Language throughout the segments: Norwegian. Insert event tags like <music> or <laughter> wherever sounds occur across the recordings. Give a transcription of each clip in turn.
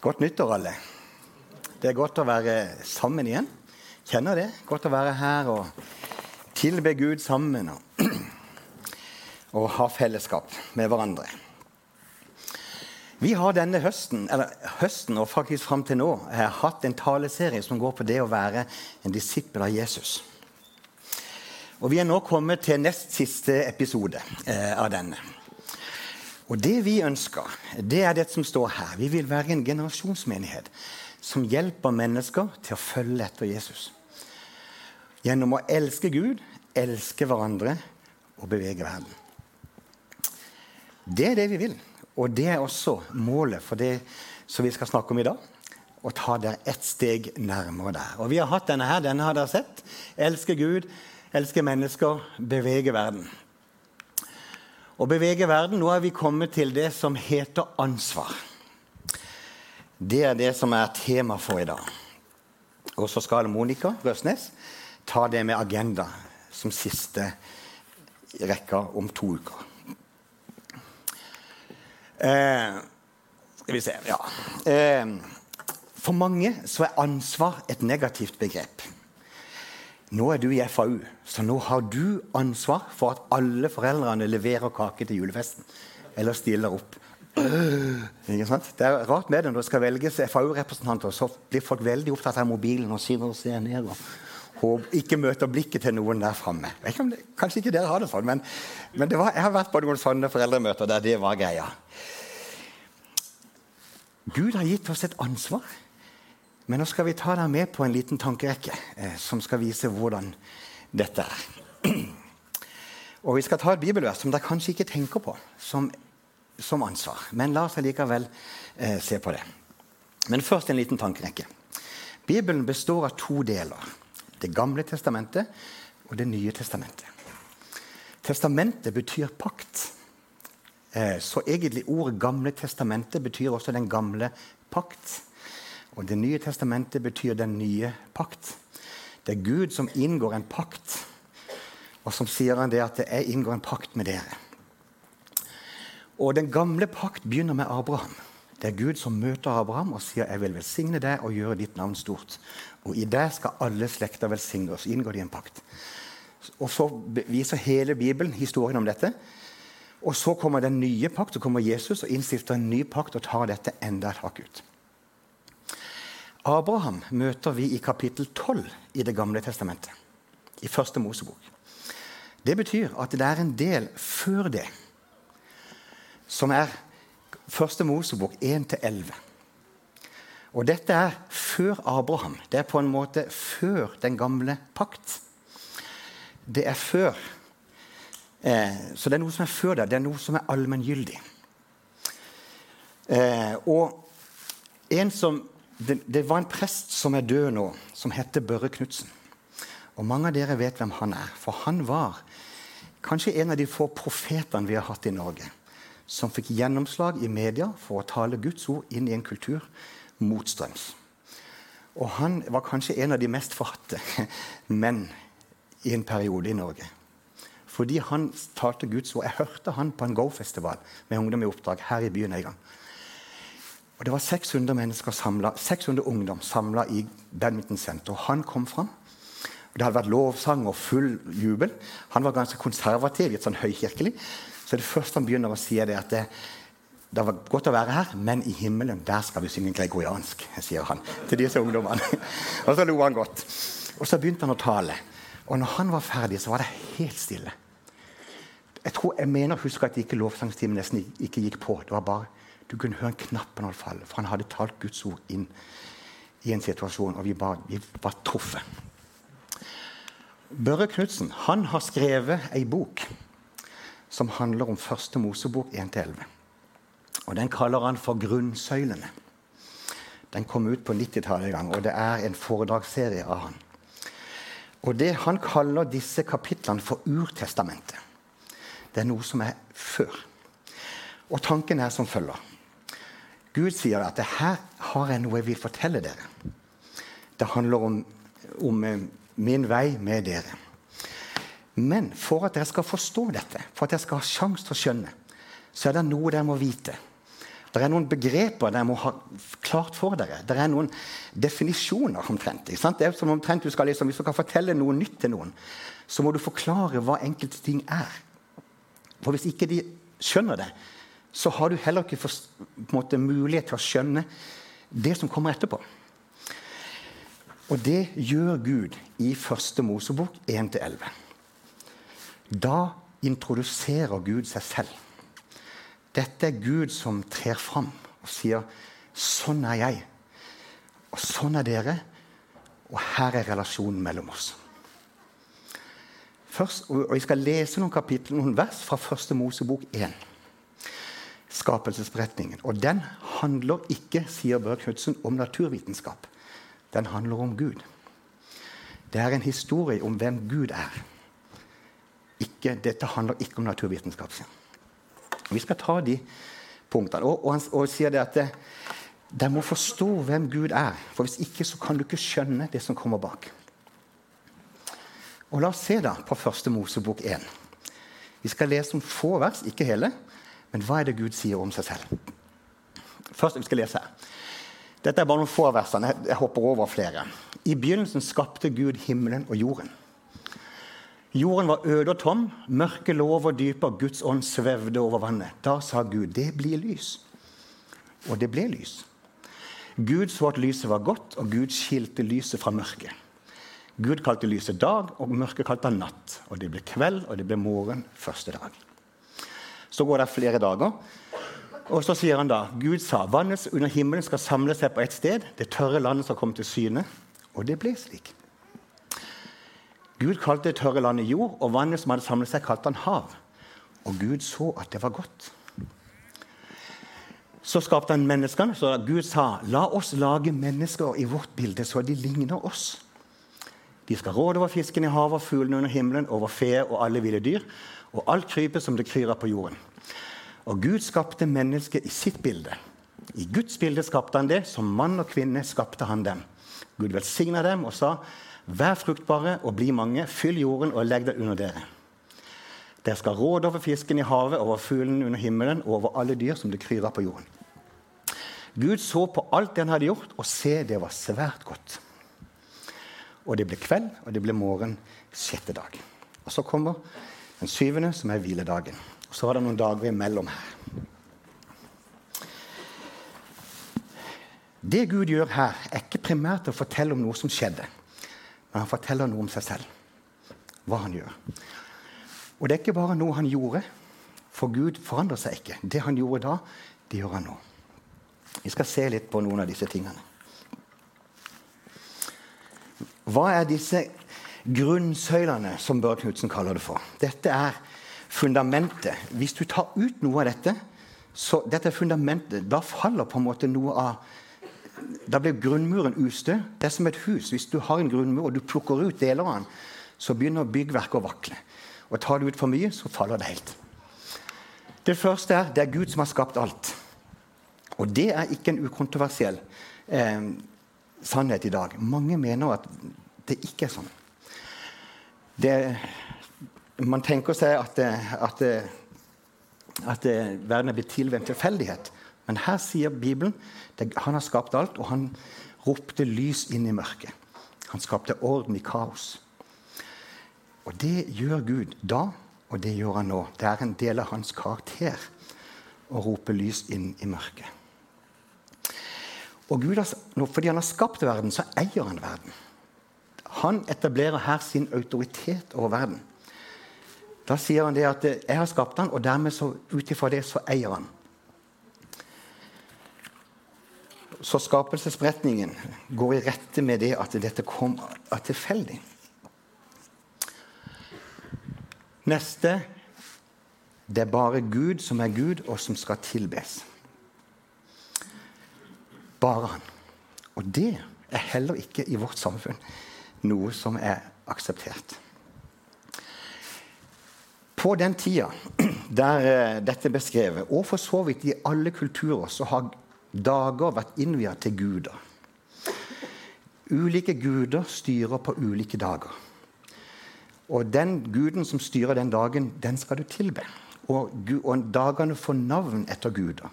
Godt nyttår, alle. Det er godt å være sammen igjen. Kjenner det. Godt å være her og tilbe Gud sammen og, <clears throat> og ha fellesskap med hverandre. Vi har denne høsten, eller høsten og faktisk fram til nå hatt en taleserie som går på det å være en disippel av Jesus. Og Vi er nå kommet til nest siste episode eh, av denne. Og det vi ønsker, det er det som står her. Vi vil være en generasjonsmenighet som hjelper mennesker til å følge etter Jesus. Gjennom å elske Gud, elske hverandre og bevege verden. Det er det vi vil. Og det er også målet for det som vi skal snakke om i dag. Å ta dere ett steg nærmere der. Og vi har hatt denne her. Denne har dere sett. Elske Gud, elske mennesker, bevege verden. Å bevege verden. Nå er vi kommet til det som heter ansvar. Det er det som er tema for i dag. Og så skal Monica Røsnes ta det med agenda som siste rekka om to uker. Eh, skal vi se Ja. Eh, for mange så er ansvar et negativt begrep. Nå er du i FAU, så nå har du ansvar for at alle foreldrene leverer kake til julefesten. Eller stiller opp. Det er rart med det når det skal velges FAU-representanter. Så blir folk veldig opptatt av mobilen og sitter og ser ned. og ikke møter blikket til noen der framme. Kanskje ikke dere har det sånn, men, men det var, jeg har vært på noen sånne foreldremøter der det var greia. Gud har gitt oss et ansvar. Men nå skal vi ta deg med på en liten tankerekke eh, som skal vise hvordan dette er. <clears throat> Og Vi skal ta et bibelvers som dere kanskje ikke tenker på som, som ansvar. Men la oss likevel eh, se på det. Men først en liten tankerekke. Bibelen består av to deler. Det gamle testamentet og Det nye testamentet. Testamentet betyr pakt. Eh, så egentlig ordet Gamle testamentet betyr også den gamle pakt. Og Det nye testamentet betyr den nye pakt. Det er Gud som inngår en pakt. Og som sier han det at jeg inngår en pakt med dere. Og Den gamle pakt begynner med Abraham. Det er Gud som møter Abraham og sier jeg vil velsigne deg og gjøre ditt navn stort. Og i det skal alle slekter velsigne oss. inngår de en pakt. Og Så viser hele Bibelen historien om dette. Og Så kommer den nye pakt, så kommer Jesus og innstifter en ny pakt og tar dette enda et hakk ut. Abraham møter vi i kapittel 12 i Det gamle testamentet. I første Mosebok. Det betyr at det er en del før det, som er første Mosebok 1-11. Og dette er før Abraham. Det er på en måte før den gamle pakt. Det er før eh, Så det er noe som er før det. Det er noe som er allmenngyldig. Eh, og en som det, det, var en prest som er død nå, som heter Børre Knutsen. Og mange av dere vet hvem han er. For han var kanskje en av de få profetene vi har hatt i Norge. Som fikk gjennomslag i media for å tale Guds ord inn i en kultur motstrøms. Og han var kanskje en av de mest forhatte <laughs> menn i en periode i Norge. Fordi han talte Guds ord. Jeg hørte han på en Go-festival med ungdom i oppdrag her i byen en gang. Og Det var 600 mennesker samlet, 600 ungdom samla i badmintonsenteret. Han kom fram. Det hadde vært lovsang og full jubel. Han var ganske konservativ, litt sånn høykirkelig. Så det første han begynner å si, er at det, det var godt å være her, men i himmelen der skal vi synge gregoriansk, sier han til disse ungdommene. <laughs> og så lo han godt. Og så begynte han å tale. Og når han var ferdig, så var det helt stille. Jeg tror, jeg mener husker at ikke lovsangstimen nesten ikke gikk på. Det var bare du kunne høre en knapp når det falle, for han hadde talt Guds ord inn i en situasjon, og vi, bare, vi var truffet. Børre Knutsen har skrevet ei bok som handler om første Mosebok 1-11. Og Den kaller han for 'Grunnsøylene'. Den kom ut på 90-tallet en gang, og det er en foredragsserie av han. Og det Han kaller disse kapitlene for Urtestamentet. Det er noe som er før. Og tanken er som følger. Gud sier at her har jeg noe jeg vil fortelle dere. Det handler om, om eh, min vei med dere. Men for at dere skal forstå dette, for at dere skal ha sjanse til å skjønne, så er det noe dere må vite. Det er noen begreper dere må ha klart for dere. Det er noen definisjoner omtrent. Det er som omtrent du skal liksom, Hvis du kan fortelle noe nytt til noen, så må du forklare hva enkelte ting er. For hvis ikke de skjønner det, så har du heller ikke måte, mulighet til å skjønne det som kommer etterpå. Og det gjør Gud i første Mosebok 1-11. Da introduserer Gud seg selv. Dette er Gud som trer fram og sier 'Sånn er jeg', og 'sånn er dere', og her er relasjonen mellom oss. Først, og Jeg skal lese noen kapitler, noen vers fra første Mosebok 1. Skapelsesberetningen. Og den handler ikke sier Børre Knutsen, om naturvitenskap. Den handler om Gud. Det er en historie om hvem Gud er. Ikke, dette handler ikke om naturvitenskap. Vi skal ta de punktene. Og, og han og sier det at dere må forstå hvem Gud er. For hvis ikke så kan du ikke skjønne det som kommer bak. Og La oss se da på første Mosebok 1. Vi skal lese om få vers, ikke hele. Men hva er det Gud sier om seg selv? Først vi skal lese. Dette er bare noen få versene. Jeg hopper over flere. I begynnelsen skapte Gud himmelen og jorden. Jorden var øde og tom, mørket lå over dypet, og Guds ånd svevde over vannet. Da sa Gud, 'Det blir lys.' Og det ble lys. Gud så at lyset var godt, og Gud skilte lyset fra mørket. Gud kalte lyset dag, og mørket kalte han natt. Og det ble kveld, og det ble morgen første dag. Så går det flere dager, og så sier han da Gud sa vannet under himmelen skal samle seg på ett sted. Det tørre landet skal komme til syne. Og det ble slik. Gud kalte det tørre landet jord, og vannet som hadde samlet seg, kalte han hav. Og Gud så at det var godt. Så skapte han menneskene. Så Gud sa, 'La oss lage mennesker i vårt bilde, så de ligner oss.' De skal råde over fisken i havet, fuglene under himmelen, over fe og alle ville dyr, og alt krypet som det kryr på jorden. Og Gud skapte mennesket i sitt bilde. I Guds bilde skapte han det. Som mann og kvinne skapte han dem. Gud velsigna dem og sa, Vær fruktbare og bli mange, fyll jorden og legg det under dere. Dere skal råde over fisken i havet, over fuglen under himmelen og over alle dyr som det kryr på jorden. Gud så på alt det han hadde gjort, og se, det var svært godt. Og det ble kveld, og det ble morgen sjette dag. Og så kommer den syvende, som er hviledagen. Og så var det noen dager imellom her. Det Gud gjør her, er ikke primært å fortelle om noe som skjedde, men han forteller noe om seg selv. Hva han gjør. Og det er ikke bare noe han gjorde, for Gud forandrer seg ikke. Det han gjorde da, det gjør han nå. Vi skal se litt på noen av disse tingene. Hva er disse grunnsøylene, som Børre Knutsen kaller det for? Dette er fundamentet. Hvis du tar ut noe av dette, så dette er fundamentet, da faller på en måte noe av Da blir grunnmuren ustø. Det er som et hus. Hvis du har en grunnmur og du plukker ut deler av den, så begynner byggverket å vakle. Og tar du ut for mye, så faller det helt. Det første er det er Gud som har skapt alt. Og det er ikke en ukontroversiell eh, sannhet i dag. Mange mener at det ikke er sånn. Det, man tenker seg at, at, at verden er blitt til ved en tilfeldighet. Men her sier Bibelen at han har skapt alt, og han ropte lys inn i mørket. Han skapte orden i kaos. Og det gjør Gud da, og det gjør han nå. Det er en del av hans karakter å rope lys inn i mørket. Og Gud, fordi han har skapt verden, så eier han verden. Han etablerer her sin autoritet over verden. Da sier han det at 'jeg har skapt han, og dermed ut ifra det så eier han. Så skapelsesberetningen går i rette med det at dette kom tilfeldig. Neste det er bare Gud som er Gud, og som skal tilbes. Bare han. Og det er heller ikke i vårt samfunn noe som er akseptert. På den tida der uh, dette er beskrevet, og for så vidt i alle kulturer, så har dager vært innvia til guder. Ulike guder styrer på ulike dager. Og den guden som styrer den dagen, den skal du tilbe. Og, og dagene får navn etter guder.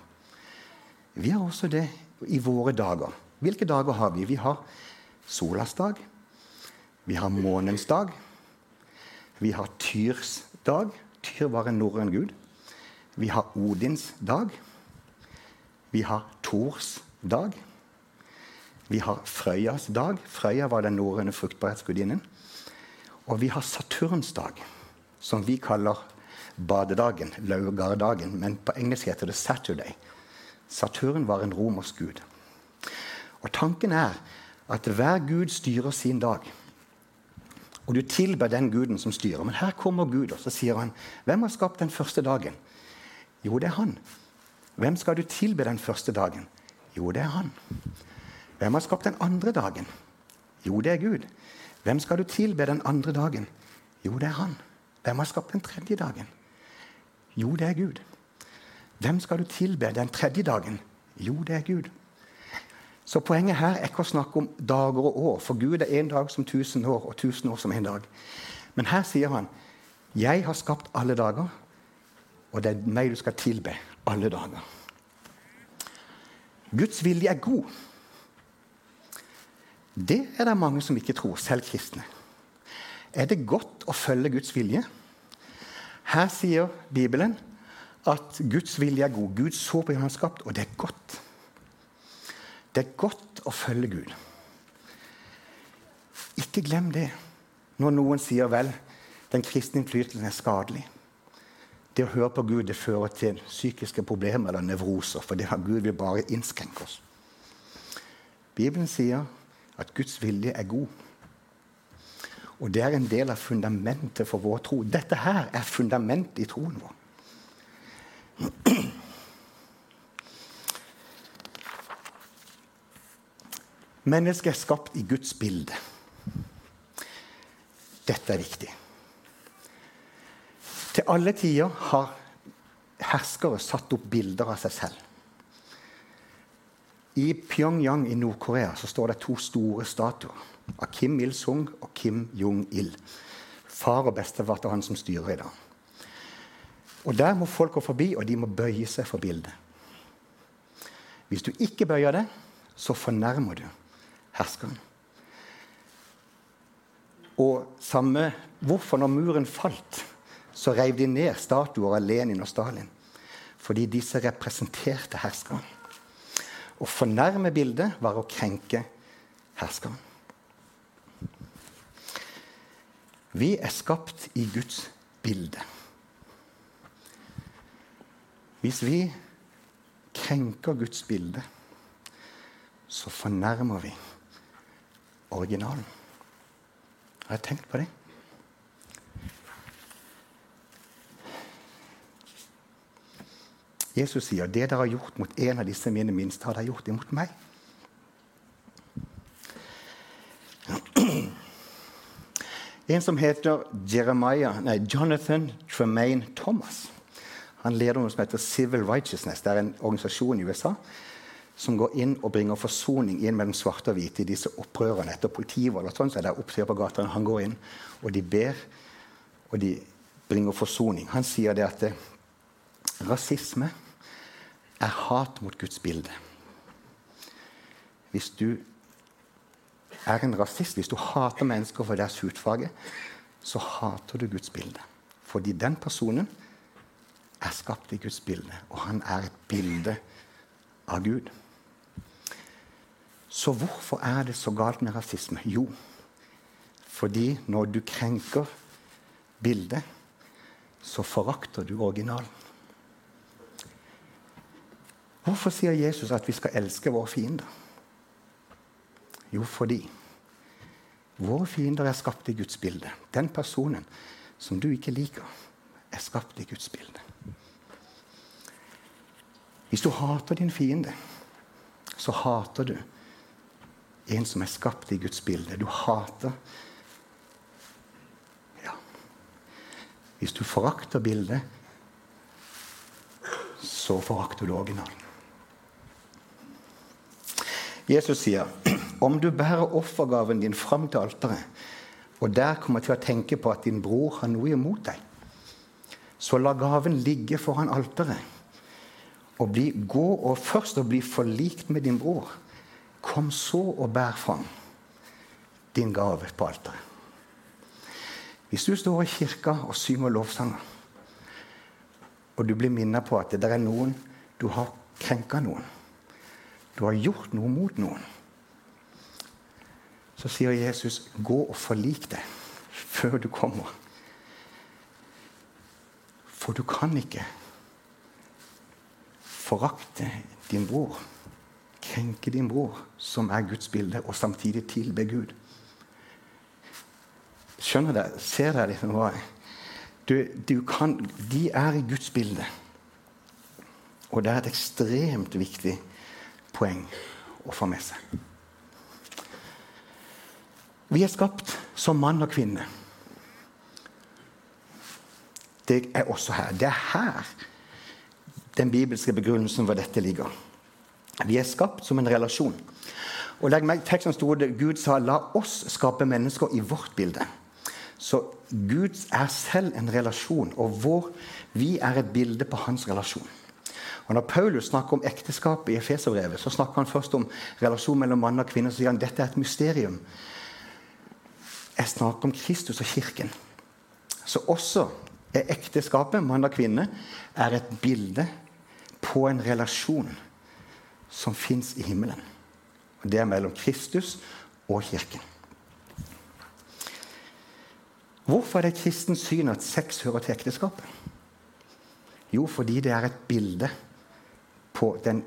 Vi har også det i våre dager. Hvilke dager har vi? Vi har solas dag. Vi har månens dag. Vi har Tyrs dag. Tyr var en norrøn gud. Vi har Odins dag. Vi har Tors dag. Vi har Frøyas dag. Frøya var den norrøne fruktbarhetsgudinnen. Og vi har Saturns dag, som vi kaller badedagen, laugardagen. Men på engelsk heter det Saturday. Saturn var en romersk gud. Og Tanken er at hver gud styrer sin dag. Og du tilber den guden som styrer. Men her kommer Gud, og så sier han, 'Hvem har skapt den første dagen?' Jo, det er han. Hvem skal du tilbe den første dagen? Jo, det er han. Hvem har skapt den andre dagen? Jo, det er Gud. Hvem skal du tilbe den andre dagen? Jo, det er han. Hvem har skapt den tredje dagen? Jo, det er Gud. Hvem skal du tilbe den tredje dagen? Jo, det er Gud. Så poenget her er ikke å snakke om dager og år, for Gud er én dag som tusen år, og tusen år som én dag. Men her sier han jeg har skapt alle dager, og det er meg du skal tilbe alle dager. Guds vilje er god. Det er det mange som ikke tror, selv kristne. Er det godt å følge Guds vilje? Her sier Bibelen at Guds vilje er god. Gud så på hva han har skapt, og det er godt. Det er godt å følge Gud. Ikke glem det når noen sier vel, den kristne innflytelsen er skadelig. Det å høre på Gud det fører til psykiske problemer eller nevroser, for det har Gud vil bare innskrenke oss. Bibelen sier at Guds vilje er god. Og det er en del av fundamentet for vår tro. Dette her er fundamentet i troen vår. Mennesket er skapt i Guds bilde. Dette er viktig. Til alle tider har herskere satt opp bilder av seg selv. I Pyongyang i Nord-Korea så står det to store statuer av Kim Il-sung og Kim Jong-il. Far og bestefar til han som styrer i dag. Og Der må folk gå forbi, og de må bøye seg for bildet. Hvis du ikke bøyer det, så fornærmer du herskeren. Og samme Hvorfor, når muren falt, så reiv de ned statuer av Lenin og Stalin? Fordi disse representerte herskeren. Å fornærme bildet var å krenke herskeren. Vi er skapt i Guds bilde. Hvis vi krenker Guds bilde, så fornærmer vi originalen. Har jeg tenkt på det? Jesus sier, 'Det dere har gjort mot en av disse mine minste, har dere gjort mot meg.' En som heter Jeremiah, nei, Jonathan Tremaine Thomas. Han leder noe som heter Civil Righteousness. Det er en organisasjon i USA som går inn og bringer forsoning inn mellom svarte og hvite i disse opprørene etter politivold. Sånn, så er det opptøyer på gaten. Han går inn, og de ber, og de bringer forsoning. Han sier det at det, rasisme er hat mot Guds bilde. Hvis du er en rasist, hvis du hater mennesker for deres hudfarge, så hater du Guds bilde. Fordi den personen er skapt i Guds bilde, og han er et bilde av Gud. Så hvorfor er det så galt med rasisme? Jo, fordi når du krenker bildet, så forakter du originalen. Hvorfor sier Jesus at vi skal elske våre fiender? Jo, fordi våre fiender er skapt i Guds bilde. Den personen som du ikke liker, er skapt i Guds bilde. Hvis du hater din fiende, så hater du en som er skapt i Guds bilde. Du hater Ja. Hvis du forakter bildet, så forakter du originalen. Jesus sier om du bærer offergaven din fram til alteret, og der kommer til å tenke på at din bror har noe imot deg, så la gaven ligge foran alteret. Og bli, gå og først og bli forlikt med din bror. Kom så og bær fram din gave på alteret. Hvis du står i kirka og synger lovsanger, og du blir minnet på at det er noen du har krenka noen, du har gjort noe mot noen, så sier Jesus 'gå og forlik deg' før du kommer. For du kan ikke forakte din bror, krenke din bror, som er Guds bilde, og samtidig tilbe Gud. Skjønner dere? Ser dere liksom hva du, du kan, De er i Guds bilde. Og det er et ekstremt viktig poeng å få med seg. Vi er skapt som mann og kvinne. Det er også her. Det er her den bibelske begrunnelsen for dette ligger. Vi er skapt som en relasjon. Og legg meg teksten stod det, Gud sa 'la oss skape mennesker i vårt bilde'. Så Gud er selv en relasjon, og vår, vi er et bilde på hans relasjon. Og Når Paulus snakker om ekteskapet i Efeserbrevet, så snakker han først om relasjon mellom mann og kvinne. Så sier han dette er et mysterium. Jeg snakker om Kristus og kirken. Så også er ekteskapet, mann og kvinne, er et bilde på en relasjon som fins i himmelen. Og Det er mellom Kristus og kirken. Hvorfor er det et kristent syn at sex hører til ekteskapet? Jo, fordi det er et bilde på den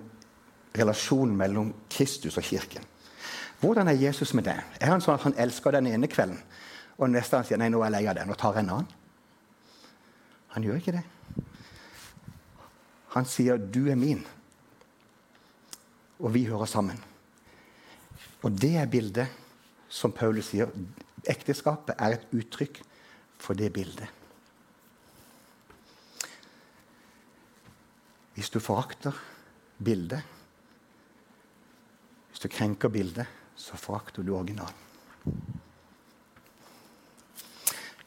relasjonen mellom Kristus og kirken. Hvordan er Jesus med det? Er han sånn at han elsker den ene kvelden, og neste han sier nei, nå er jeg lei av det, nå tar jeg en annen? Han gjør ikke det. Han sier 'du er min', og vi hører sammen. Og det er bildet som Paulus sier. Ekteskapet er et uttrykk for det bildet. Hvis du forakter bildet, hvis du krenker bildet, så forakter du originalen.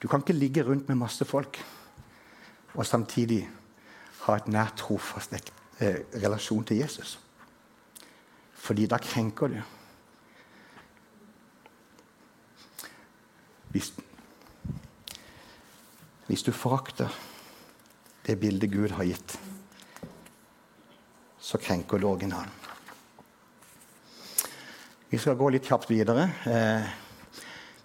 Du kan ikke ligge rundt med masse folk og samtidig ha et nært, trofast eh, relasjon til Jesus. Fordi da krenker du. Hvis, hvis du forakter det bildet Gud har gitt, så krenker du originalen. Vi skal gå litt kjapt videre. Eh,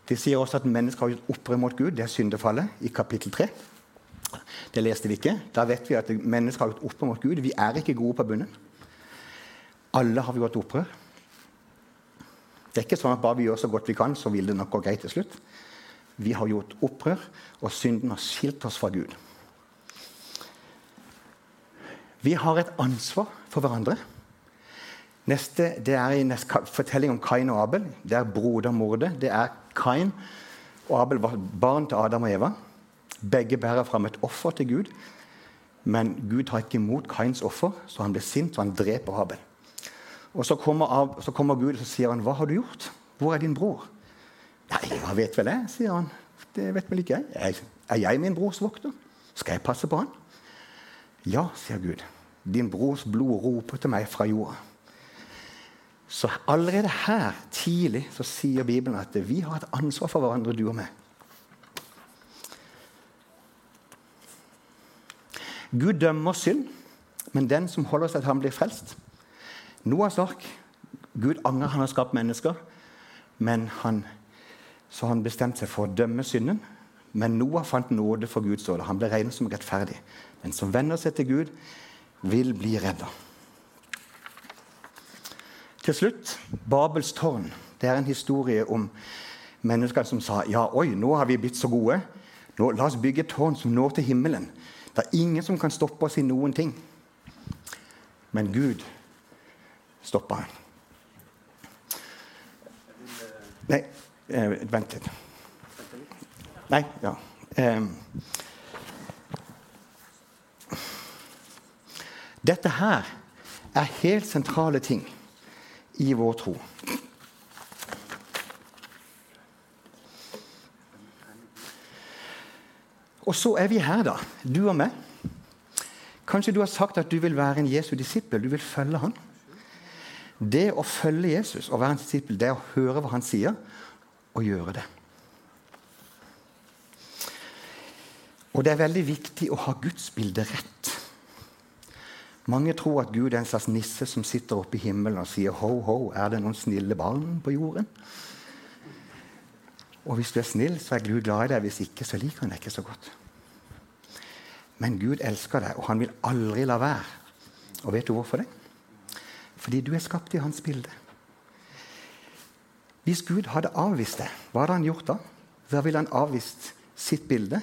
de sier også at mennesker har gjort opprør mot Gud. Det er syndefallet i kapittel 3. Det leste vi ikke. Da vet vi at mennesker har gjort opprør mot Gud. Vi er ikke gode på bunnen. Alle har vi gjort opprør. Det er ikke sånn at bare vi gjør så godt vi kan, så vil det nok gå greit til slutt. Vi har gjort opprør, og synden har skilt oss fra Gud. Vi har et ansvar for hverandre. Neste det er i neste fortelling om Kain og Abel. Det er brodermordet. Det er Kain og Abel var barn til Adam og Eva. Begge bærer fram et offer til Gud. Men Gud tar ikke imot Kains offer, så han blir sint og han dreper Abel. Og Så kommer, så kommer Gud og sier han, 'Hva har du gjort? Hvor er din bror?' 'Nei, hva vet vel jeg?' sier han. 'Det vet vel ikke jeg. Er jeg min brors vokter? Skal jeg passe på han?' 'Ja', sier Gud. 'Din brors blod roper til meg fra jorda.' Så allerede her tidlig så sier Bibelen at vi har et ansvar for hverandre, du og meg. Gud dømmer synd, men den som holder seg til han blir frelst. Noahs ark Gud angrer han har skapt mennesker, men han, så han bestemte seg for å dømme synden. Men Noah fant nåde for Gud, står. Han ble regnet som rettferdig. Den som venner seg til Gud, vil bli redda. Til slutt Babels tårn. Det er en historie om mennesker som sa ja, oi, nå har vi blitt så gode. Nå, la oss bygge et tårn som når til himmelen. Det er ingen som kan stoppe oss i noen ting. Men Gud stoppa her. Nei, eh, vent litt. Nei, ja. Dette her er helt sentrale ting i vår tro. Og så er vi her, da. Du og meg. Kanskje du har sagt at du vil være en Jesu disippel. Du vil følge han. Det å følge Jesus og være en disippel, det er å høre hva han sier, og gjøre det. Og det er veldig viktig å ha Guds bilde rett. Mange tror at Gud er en slags nisse som sitter oppe i himmelen og sier ho, ho, er det noen snille barn på jorden? Og hvis du er snill, så er Gud glad i deg. Hvis ikke, så liker han deg ikke så godt. Men Gud elsker deg, og han vil aldri la være. Og vet du hvorfor det? Fordi du er skapt i hans bilde. Hvis Gud hadde avvist det, hva hadde han gjort da? Da ville han avvist sitt bilde,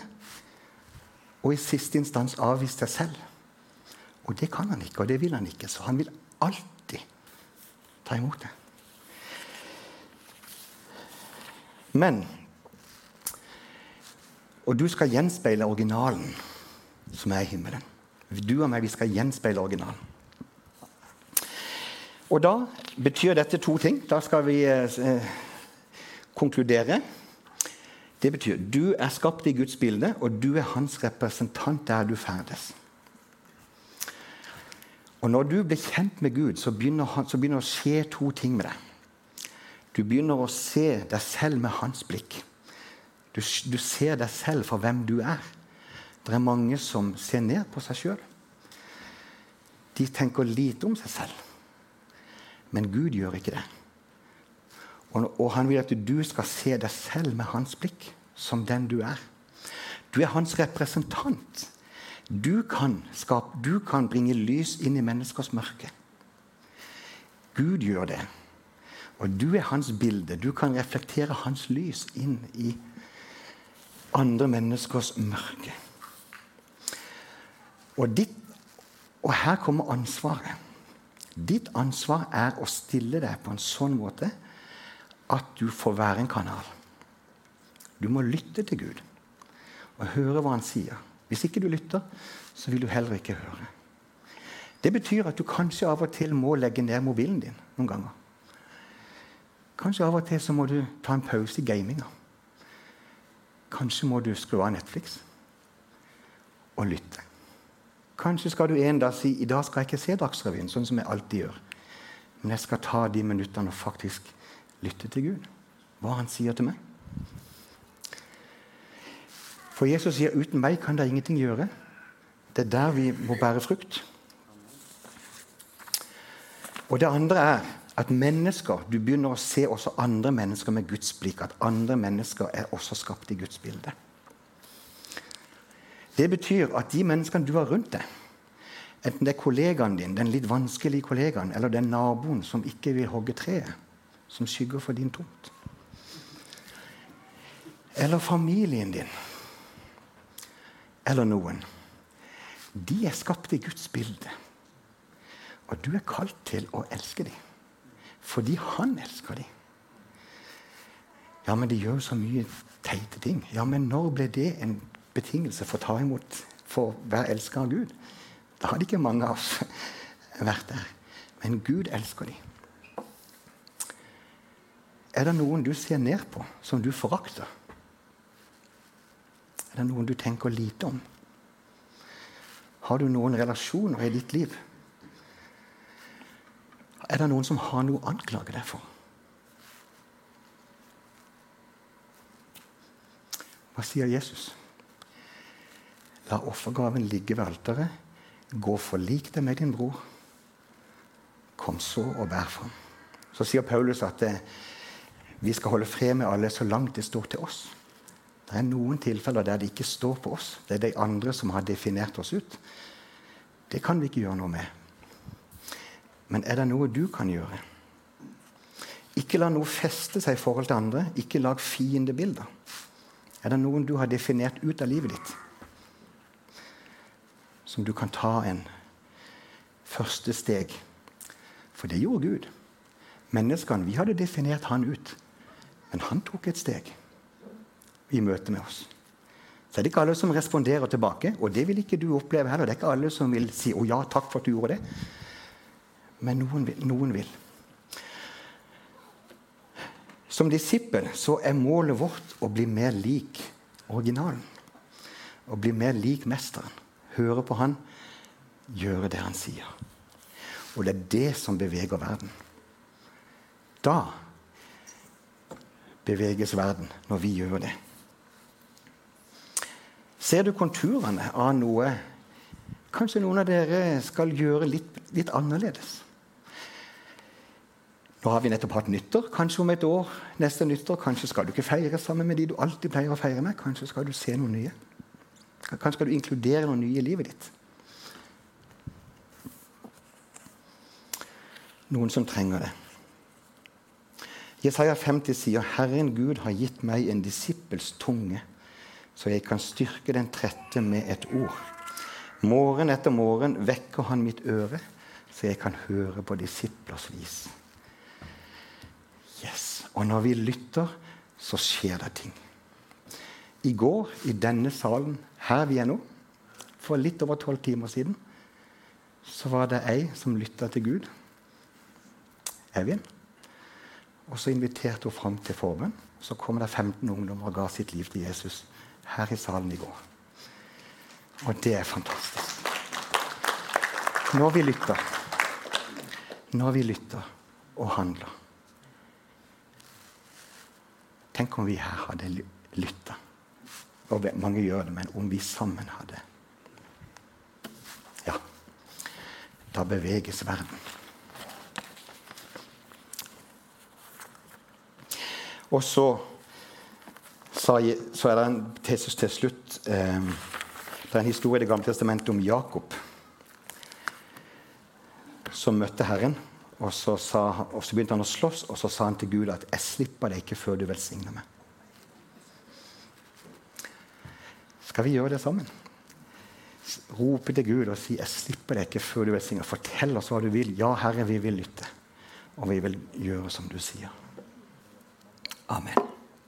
og i siste instans avvist seg selv. Og det kan han ikke, og det vil han ikke. Så han vil alltid ta imot det. Men Og du skal gjenspeile originalen som er i himmelen. Du og meg, vi skal gjenspeile originalen. Og da betyr dette to ting. Da skal vi eh, konkludere. Det betyr du er skapt i Guds bilde, og du er hans representant der du ferdes. Og Når du blir kjent med Gud, så begynner, han, så begynner det å skje to ting med deg. Du begynner å se deg selv med hans blikk. Du, du ser deg selv for hvem du er. Det er mange som ser ned på seg sjøl. De tenker lite om seg selv. Men Gud gjør ikke det. Og, og han vil at du skal se deg selv med hans blikk, som den du er. Du er hans representant. Du kan, skape, du kan bringe lys inn i menneskers mørke. Gud gjør det. Og du er hans bilde. Du kan reflektere hans lys inn i andre menneskers mørke. Og, ditt, og her kommer ansvaret. Ditt ansvar er å stille deg på en sånn måte at du får være en kanal. Du må lytte til Gud og høre hva han sier. Hvis ikke du lytter, så vil du heller ikke høre. Det betyr at du kanskje av og til må legge ned mobilen din noen ganger. Kanskje av og til så må du ta en pause i gaminga. Kanskje må du skru av Netflix og lytte. Kanskje skal du en dag si i dag skal jeg ikke se Dagsrevyen, sånn som jeg alltid gjør. Men jeg skal ta de minuttene og faktisk lytte til Gud. Hva han sier til meg. For Jesus sier 'uten meg kan dere ingenting gjøre'. Det er der vi må bære frukt. Og det andre er at mennesker, du begynner å se også andre mennesker med Guds blikk. At andre mennesker er også skapt i Guds bilde. Det betyr at de menneskene du har rundt deg, enten det er kollegaen din, den litt vanskelige kollegaen, eller den naboen som ikke vil hogge treet, som skygger for din tomt, eller familien din eller noen, de er skapt i Guds bilde. Og du er kalt til å elske dem fordi han elsker dem. Ja, men de gjør så mye teite ting. Ja, men når ble det en betingelse for å ta imot, for å være elsket av Gud? Da hadde ikke mange av oss <laughs> vært der. Men Gud elsker dem. Er det noen du ser ned på, som du forakter? Er det noen du tenker lite om? Har du noen relasjoner i ditt liv? Er det noen som har noe å anklage deg for? Hva sier Jesus? La offergaven ligge ved alteret. Gå forlik deg med din bror. Kom så og bær fram. Så sier Paulus at eh, vi skal holde fred med alle så langt det står til oss. Det er noen tilfeller der det ikke står på oss. Det er de andre som har definert oss ut. Det kan vi ikke gjøre noe med. Men er det noe du kan gjøre? Ikke la noe feste seg i forhold til andre. Ikke lag fiendebilder. Er det noen du har definert ut av livet ditt, som du kan ta en første steg? For det gjorde Gud. Menneskene, vi hadde definert han ut. Men han tok et steg i møte med oss. Så det er ikke alle som responderer tilbake, og det vil ikke du oppleve heller. Det er ikke alle som vil si 'Å ja, takk for at du gjorde det'. Men noen vil. Noen vil. Som disippel så er målet vårt å bli mer lik originalen. Å bli mer lik mesteren. Høre på han, gjøre det han sier. Og det er det som beveger verden. Da beveges verden, når vi gjør det. Ser du konturene av noe kanskje noen av dere skal gjøre litt, litt annerledes? Nå har vi nettopp hatt nyttår. Kanskje om et år neste nyttår, kanskje skal du ikke feire sammen med de du alltid pleier å feire med. Kanskje skal du se noe nye. Kanskje skal du inkludere noe nye i livet ditt. Noen som trenger det. Jesaja 50 sier, 'Herren Gud har gitt meg en disippels tunge', så jeg kan styrke den trette med et ord. Morgen etter morgen vekker han mitt øre, så jeg kan høre på disiplers vis. Yes. Og når vi lytter, så skjer det ting. I går, i denne salen, her vi er nå, for litt over tolv timer siden, så var det ei som lytta til Gud. Evin. Og så inviterte hun fram til forbønn. Så kom det 15 ungdommer og ga sitt liv til Jesus her i salen i går. Og det er fantastisk. Når vi lytter, når vi lytter og handler Tenk om vi her hadde lytta. Og mange gjør det, men om vi sammen hadde Ja. Da beveges verden. Og så, så er det en tesis til slutt eh, Det er en historie i Det gamle testamentet om Jakob som møtte Herren. Og så, sa, og så, begynte han å slåss, og så sa han til Gud at 'jeg slipper deg ikke før du velsigner meg'. Skal vi gjøre det sammen? Rope til Gud og si 'jeg slipper deg ikke før du velsigner'. Fortell oss hva du vil. Ja, Herre, vi vil lytte. Og vi vil gjøre som du sier. Amen.